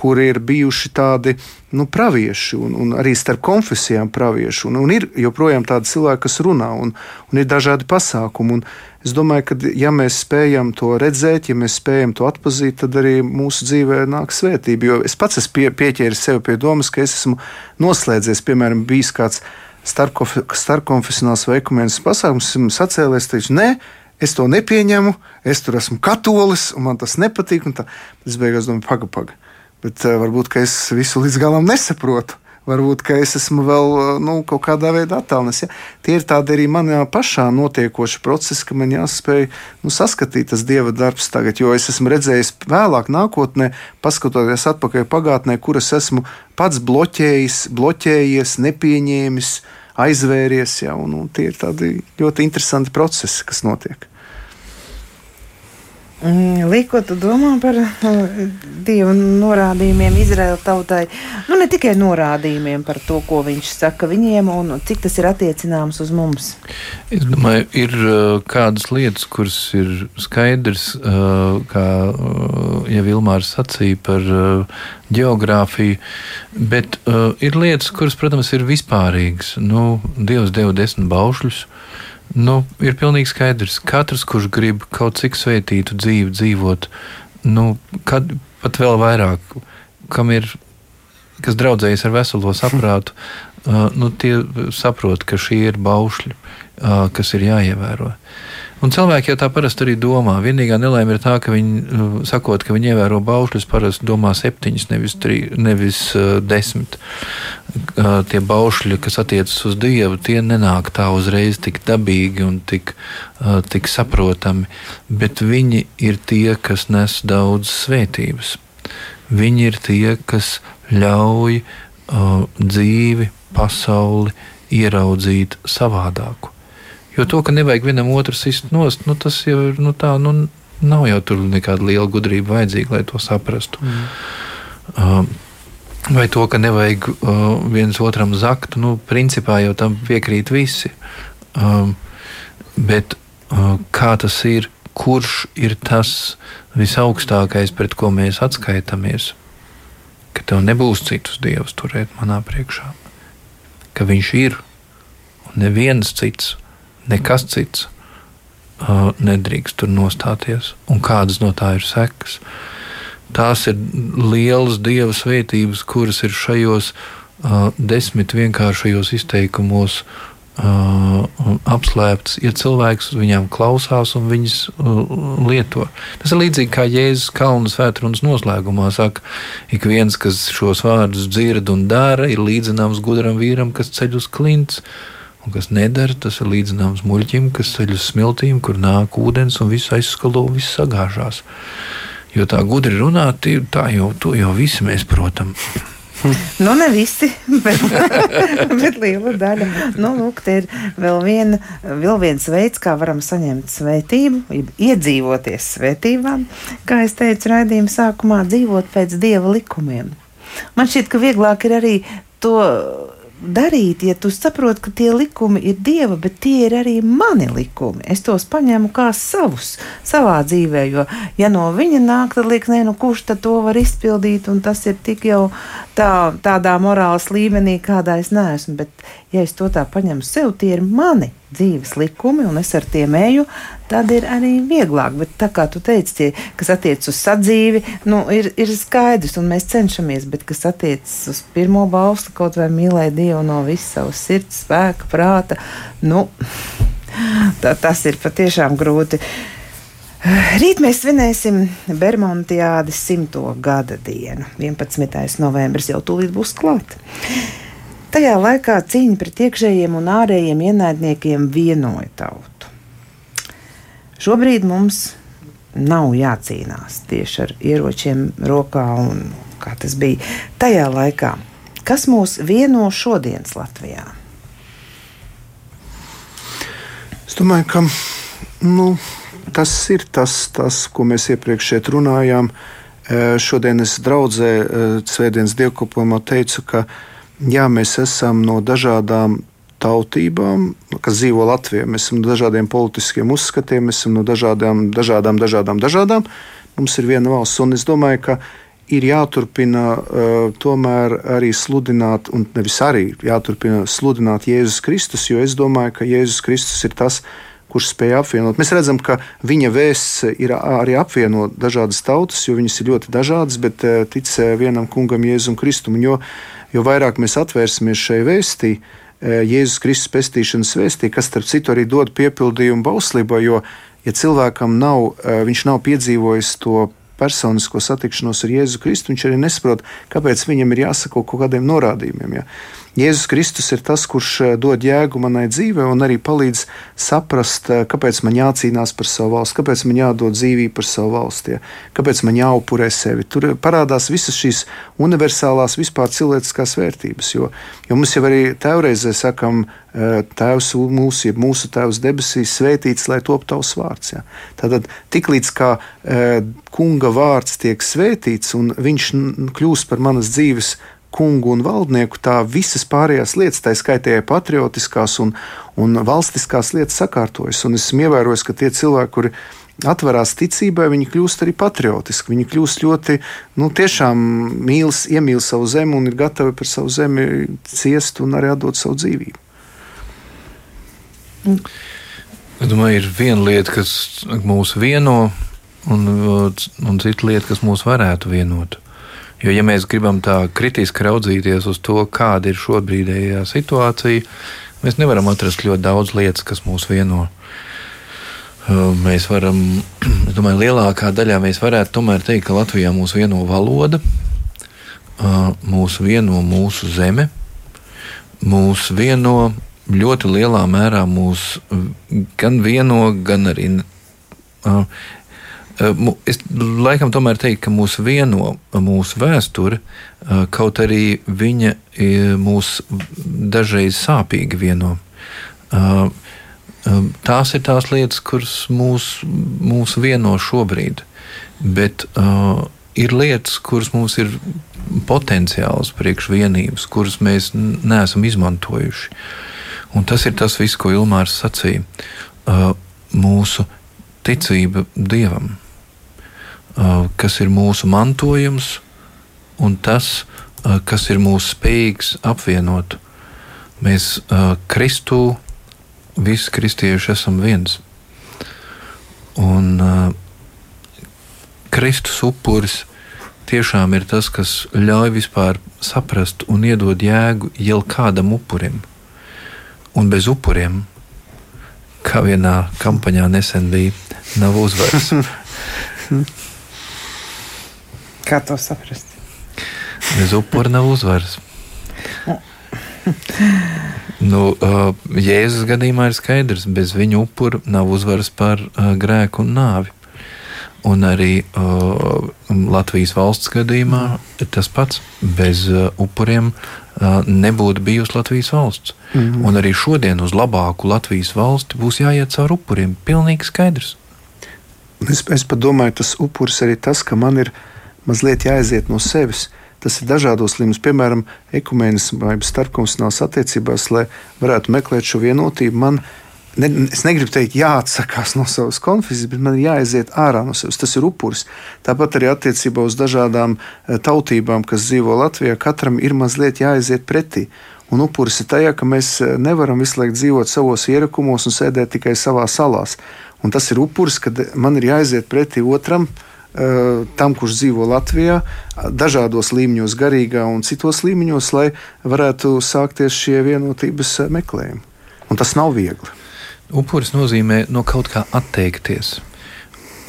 Speaker 4: kuri ir bijuši tādi nu, pravieši, un, un arī starp konfesijām pravieši. Un, un ir joprojām tādi cilvēki, kas runā, un, un ir dažādi pasākumi. Un es domāju, ka, ja mēs spējam to redzēt, ja mēs spējam to atpazīt, tad arī mūsu dzīvē nāk svētība. Jo es pats esmu pie, pieķēris sev pie domas, ka es esmu noslēdzies, piemēram, bijis kāds starpkonfesionāls vai ekumēnisks pasākums, esmu sacēlies, teicu, nē, es to nepieņemu, es tur esmu katolis, un man tas nepatīk. Es beigās domāju, pagaidi, pagaidi. Bet uh, varbūt es visu līdz galam nesaprotu. Varbūt es esmu vēl nu, kaut kādā veidā attālināts. Ja? Tie ir tādi arī manā pašā notiekoši procesi, ka man jāspēj nu, saskatīt tas dieva darbs tagad. Jo es esmu redzējis vēlāk, nākotnē, paskatoties atpakaļ pagātnē, kur es esmu pats bloķējis, bloķējies, nepieņēmis, aizvēries. Ja? Un, un tie ir tādi ļoti interesanti procesi, kas notiek.
Speaker 2: Mm, Līko, tu domā par uh, dievu norādījumiem Izraēla tautai? Nu, ne tikai norādījumiem par to, ko viņš saka viņiem, un cik tas ir attiecināms uz mums.
Speaker 3: Es domāju, ir uh, kādas lietas, kuras ir skaidrs, uh, kā jau Vilmārs sacīja par geogrāfiju, bet ir lietas, kuras, protams, ir vispārīgas. Nu, Dievs deva desmit baušļus. Nu, ir pilnīgi skaidrs, ka katrs, kurš grib kaut cik svētītu dzīvi dzīvot, nu, kad, pat vēl vairāk, kam ir, kas draudzējas ar veselo saprātu, *laughs* uh, nu, tie saprot, ka šie ir baušļi, uh, kas ir jāievēro. Un cilvēki jau tā parasti arī domā. Vienīgā nelaime ir tā, ka viņi, uh, sakot, ka viņi ievēro baušļus, parasti domā septiņus, nevis, tri, nevis uh, desmit. Uh, tie baušļi, kas attiecas uz Dievu, tie nenāk tā uzreiz tik dabīgi un tik, uh, tik saprotami, bet viņi ir tie, kas nes daudz svētības. Viņi ir tie, kas ļauj uh, dzīvi, pasauli ieraudzīt savādāku. Jo to, ka nevajag vienam otru sist nost, nu, tas jau ir nu, tā, nu, nav jau tur nekāda liela gudrība vajadzīga, lai to saprastu. Mm. Uh, vai to, ka nevajag uh, viens otram zakt, nu, principā jau tam piekrīt visi. Um, bet uh, kā tas ir, kurš ir tas visaugstākais, pret ko mēs atskaitāmies? Ka tev nebūs citus dievus turēt manā priekšā, ka viņš ir un neviens cits nekas cits uh, nedrīkst tur nostāties, un kādas no tā ir sekas. Tās ir lielas dieva svētības, kuras ir šajos uh, desmit vienkāršajos izteikumos uh, apslēptas, ja cilvēks viņām klausās un viņas uh, lieto. Tas ir līdzīgi kā Jēzus Kalnu svētrunas noslēgumā saka, ik viens, kas šos vārdus dzird un dara, ir līdzināms gudram vīram, kas ceļ uz klints. Uh, Un kas nedara, tas ir līdzināms muļķim, kas ceļ uz smiltīm, kur nāk ūdens un viss aizskalo, viss sagāžās. Jo tā gudri runāt, tā jau, to jau visi mēs protam. *laughs*
Speaker 2: nu, ne visi, *laughs* bet, bet liela daļa. Nu, lūk, te ir vēl, viena, vēl viens veids, kā varam saņemt svētību, iedzīvoties svētībām, kā es teicu raidījuma sākumā, dzīvot pēc dieva likumiem. Man šķiet, ka vieglāk ir arī to darīt, ja tu saproti, ka tie likumi ir dieva, bet tie ir arī mani likumi. Es tos paņēmu kā savus savā dzīvē, jo, ja no viņa nāk, tad liekas, nē, nu kurš tad to var izpildīt, un tas ir tik jau tā, tādā morāles līmenī, kādā es neesmu. Bet, ja es to tā paņemu sev, tie ir mani dzīves likumi, un es ar tiem eju, tad ir arī vieglāk. Bet tā kā tu teici, tie, kas attiecas uz sadzīvi, nu, ir, ir skaidrs, un mēs cenšamies, bet kas attiecas uz pirmo balstu, kaut vai mīlēt Dievu no visas savas sirds, spēka, prāta, nu, *laughs* tā, tas ir patiešām grūti. Rīt mēs svinēsim Bermudiādas simto gada dienu. 11. novembris jau tūlīt būs klāts. Tajā laikā cīņa pret iekšējiem un ārējiem ienaidniekiem vienoja tautu. Šobrīd mums nav jācīnās tieši ar ieročiem rokā, un kā tas bija tajā laikā. Kas mūs vieno šodienas Latvijā?
Speaker 4: Es domāju, ka nu, tas ir tas, tas, ko mēs iepriekš šeit runājām. Šodien es draudzē eh, Svētdienas dievkalpojumā teicu, ka jā, mēs esam no dažādām tautībām, kas dzīvo Latvijā. Mēs esam no dažādiem politiskiem uzskatiem, mēs esam no dažādām, dažādām, dažādām, dažādām. Mums ir viena valsts, un es domāju, ka ir jāturpina uh, tomēr arī sludināt, un nevis arī jāturpina sludināt Jēzus Kristus, jo es domāju, ka Jēzus Kristus ir tas, kurš spēja apvienot. Mēs redzam, ka viņa vēsts ir arī apvienot dažādas tautas, jo viņas ir ļoti dažādas, bet uh, tic vienam kungam, Jēzum Kristum. Jo, jo vairāk mēs atvērsimies šai vēstī, e, Jēzus Kristus pestīšanas vēstī, kas starp citu arī dod piepildījumu bauslībā, jo, ja cilvēkam nav, e, viņš nav piedzīvojis to personisko satikšanos ar Jēzu Kristu, viņš arī nesaprot, kāpēc viņam ir jāsako kaut kādiem norādījumiem. Ja. Jēzus Kristus ir tas, kurš eh, dod jēgu manai dzīvei un arī palīdz saprast, eh, kāpēc man jācīnās par savu valsti, kāpēc man jādod dzīvību par savu valsti, ja? kāpēc man jāupurē sevi. Tur parādās visas šīs universālās vispār cilvēciskās vērtības, jo, jo mums jau arī tēvreizē sakam, eh, Tēvs mūsu, jeb mūsu Tēvs debesīs, svētīts, lai top tavs vārds. Ja? Tātad tiklīdz kā kunga vārds tiek svētīts un viņš kļūst par manas dzīves kungu un valdnieku, tā visas pārējās lietas, tā skaitā patriotiskās un, un valstiskās lietas, sakārtojas. Un esmu ievērojis, ka tie cilvēki, kuri atverās ticībai, viņi kļūst arī patriotiski. Viņi kļūst ļoti, nu, tiešām mīlis, iemīl savu zemi un ir gatavi par savu zemi ciest un arī atdot savu dzīvību.
Speaker 3: Es domāju, ir viena lieta, kas mūs vieno, un, un cita lieta, kas mūs varētu vienot. Jo, ja mēs gribam tā kritiski raudzīties uz to, kāda ir šobrīdējā situācija, mēs nevaram atrast ļoti daudz lietas, kas mūs vieno. Mēs varam, *clears throat* es domāju, lielākā daļā mēs varētu tomēr teikt, ka Latvijā mūs vieno valoda, mūs vieno mūsu zeme, mūs vieno ļoti lielā mērā mūs gan vieno, gan arī Es laikam tomēr teiktu, ka mūs vieno mūsu vēsture, kaut arī viņa mūs dažreiz sāpīgi vieno. Tās ir tās lietas, kuras mūs, mūs vieno šobrīd, bet ir lietas, kuras mums ir potenciāls priekšvienības, kuras mēs neesam izmantojuši. Un tas ir tas viss, ko Ilmārs sacīja. Mūsu ticība Dievam kas ir mūsu mantojums un tas, kas ir mūsu spējīgs apvienot. Mēs Kristū, visi kristieši esam viens. Un Kristus upuris tiešām ir tas, kas ļauj vispār saprast un iedod jēgu jau kādam upurim. Un bez upuriem, kā vienā kampaņā nesen bija, nav uzvaras. *laughs*
Speaker 2: Kā to saprast?
Speaker 3: Bez upura nav uzvaras. nu, uh, Jēzus gadījumā ir skaidrs, bez viņa upura nav uzvaras pār uh, grēku un nāvi. Un arī uh, Latvijas valsts gadījumā tas pats bez uh, upuriem uh, nebūtu bijusi Latvijas valsts. Mm -hmm. Un arī šodien uz labāku Latvijas valsti būs jāiet cauri upuriem. Pilnīgi skaidrs.
Speaker 4: Es, es pat domāju, tas upuris arī tas, ka man ir mazliet jāaiziet no sevis. Tas ir dažādos līmeņos, piemēram, ekumenismā vai starpkonfesionālās attiecībās, lai varētu meklēt šo vienotību. Man ne, es negribu teikt, jāatsakās no savas konfesijas, bet man ir jāaiziet ārā no sevis. Tas ir upuris. Tāpat arī attiecībā uz dažādām eh, tautībām, kas dzīvo Latvijā, katram ir mazliet jāaiziet pretī. Un upuris ir tajā, ka mēs eh, nevaram visu laiku dzīvot savos ierakumos un sēdēt tikai savā salās. Un tas ir upuris, kad man ir jāaiziet pretī otram, eh, tam, kurš dzīvo Latvijā, dažādos līmeņos, garīgā un citos līmeņos, lai varētu sākties šie vienotības meklējumi. Un tas nav viegli.
Speaker 3: Upuris nozīmē no kaut kā atteikties.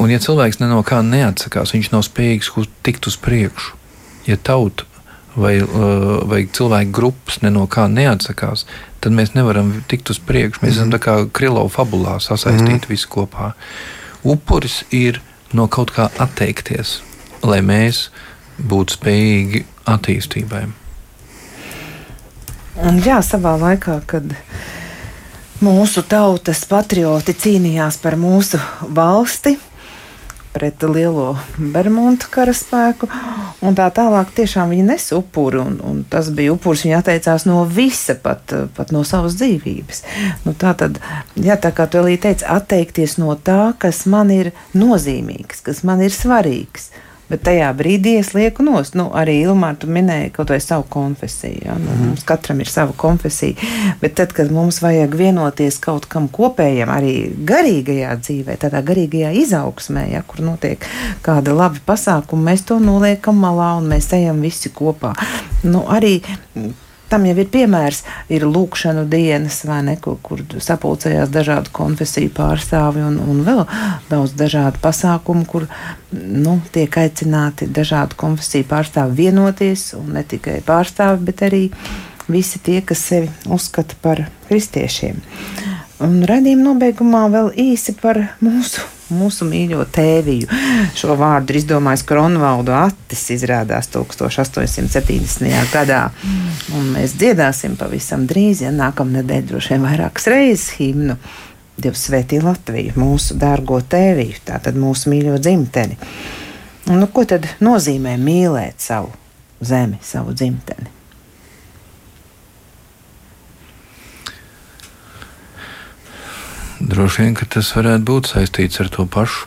Speaker 3: Un, ja cilvēks ne no kā neatsakās, viņš nav spējīgs tikt uz priekšu. Ja tauta vai, uh, vai cilvēku grupas ne no kā neatsakās, tad mēs nevaram tikt uz priekšu. Mēs mm -hmm. esam mhm. tā kā Krilovā fabulā sasaistīti mm -hmm. visi kopā. Upuris ir no kaut kā atteikties, lai mēs būtu spējīgi attīstībai.
Speaker 2: Un jā, savā laikā, kad mūsu tautas patrioti cīnījās par mūsu valsti pret lielo Bermudu karaspēku. Un tā tālāk tiešām viņa nes upuri, un, un tas bija upuris. Viņa atteicās no visa, pat, pat no savas dzīvības. Nu, tā tad, jā, tā kā tu arī teici, atteikties no tā, kas man ir nozīmīgs, kas man ir svarīgs. Bet tajā brīdī es lieku nost. Nu, arī Ilmāra, tu minēji kaut vai savu konfesiju. Ja? Nu, mm. Mums katram ir sava konfesija. Bet tad, kad mums vajag vienoties kaut kam kopējam, arī garīgajā dzīvē, tādā garīgajā izaugsmē, ja, kur notiek kāda laba pasākuma, mēs to noliekam malā un mēs ejam visi kopā. Nu, arī Tam jau ir piemērs, ir lūkšanu dienas, vai ne, kur, kur sapulcējās dažādu konfesiju pārstāvi un, un vēl daudz dažādu pasākumu, kur nu, tiek aicināti dažādu konfesiju pārstāvi vienoties, un ne tikai pārstāvi, bet arī visi tie, kas sevi uzskata par kristiešiem. Un raidījuma nobeigumā vēl īsi par mūsu mūsu mīļo tēviju. Šo vārdu izdomājis Kronvaldu Attis, izrādās 1870. gadā. Un mēs dziedāsim pavisam drīz, ja nākamnedēļ droši vien vairākas reizes himnu. Dievs svētī Latviju, mūsu dārgo tēviju, tātad mūsu mīļo dzimteni. Un, nu, ko tad nozīmē mīlēt savu zemi, savu dzimteni?
Speaker 3: Droši vien, ka tas varētu būt saistīts ar to pašu.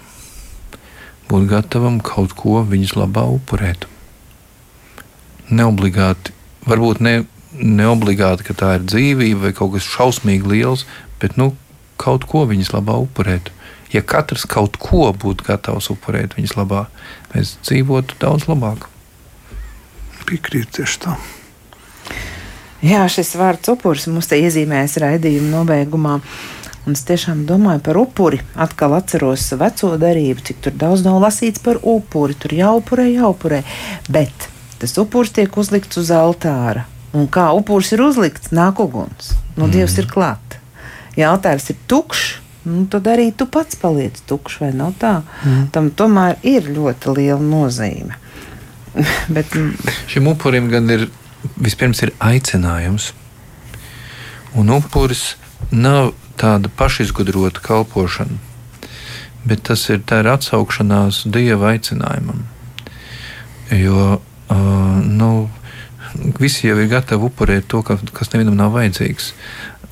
Speaker 3: Būt gatavam kaut ko viņas labā upurēt. Neobligāti, varbūt ne, neobligāti, ka tā ir dzīvība vai kaut kas šausmīgi liels, bet nu, kaut ko viņas labā upurēt. Ja katrs kaut ko būtu gatavs upurēt viņas labā, mēs dzīvotu daudz labāk.
Speaker 4: Piekrīt tieši tā.
Speaker 2: Jā, šis vārds upuris mums te iezīmēs raidījuma nobeigumā. Un es tiešām domāju par upuri. Atkal atceros veco darību, cik tur daudz nav lasīts par upuri. Tur jāupurē, jāupurē. Bet tas upuris tiek uzlikts uz altāra. Un kā upuris ir uzlikts, nāk uguns. Nu, mm. Dievs ir klāt. Ja altārs ir tukšs, nu, tad arī tu pats paliec tukšs, vai nav tā? Mm. Tam tomēr ir ļoti liela nozīme. *laughs* Bet,
Speaker 3: Šim upurim gan ir vispirms ir aicinājums, un upuris nav tāda pašizgudrota kalpošana, bet tas ir, ir atsaukšanās dieva aicinājumam. Jo uh, nu, visi jau ir gatavi upurēt to, ka, kas nevienam nav vajadzīgs.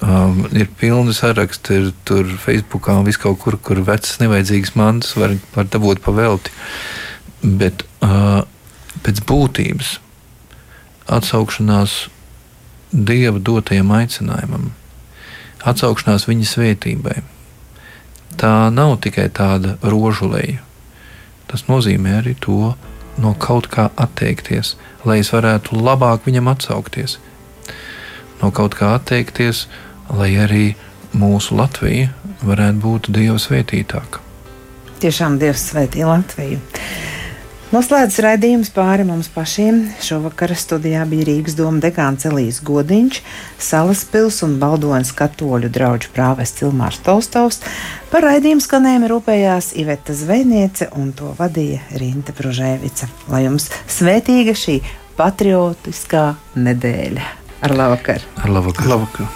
Speaker 3: Um, ir pilni saraksti, ir tur Facebookā un viskaur kur, kur vecas nevajadzīgas mantas var, var dabūt pa velti. Bet uh, pēc būtības atsaukšanās dieva dotajam aicinājumam atsaukšanās viņa svētībai. Tā nav tikai tāda rožuleja. Tas nozīmē arī to no kaut kā atteikties, lai es varētu labāk viņam atsaukties. No kaut kā atteikties, lai arī mūsu Latvija varētu būt Dieva svētītāka.
Speaker 2: Tiešām Dievs svētī Latviju. Noslēdzas raidījums pāri mums pašiem. Šovakar studijā bija Rīgas doma dekāns Elijas Godiņš, Salaspils un Baldonas katoļu draugu prāves Cilmārs Tolstovs. Par raidījumu skanējumu rūpējās Iveta Zvejniece un to vadīja Rīta Pružēvica. Lai jums svētīga šī patriotiskā nedēļa! Ar labvakar!
Speaker 3: Ar labvakar!
Speaker 4: Labvakar.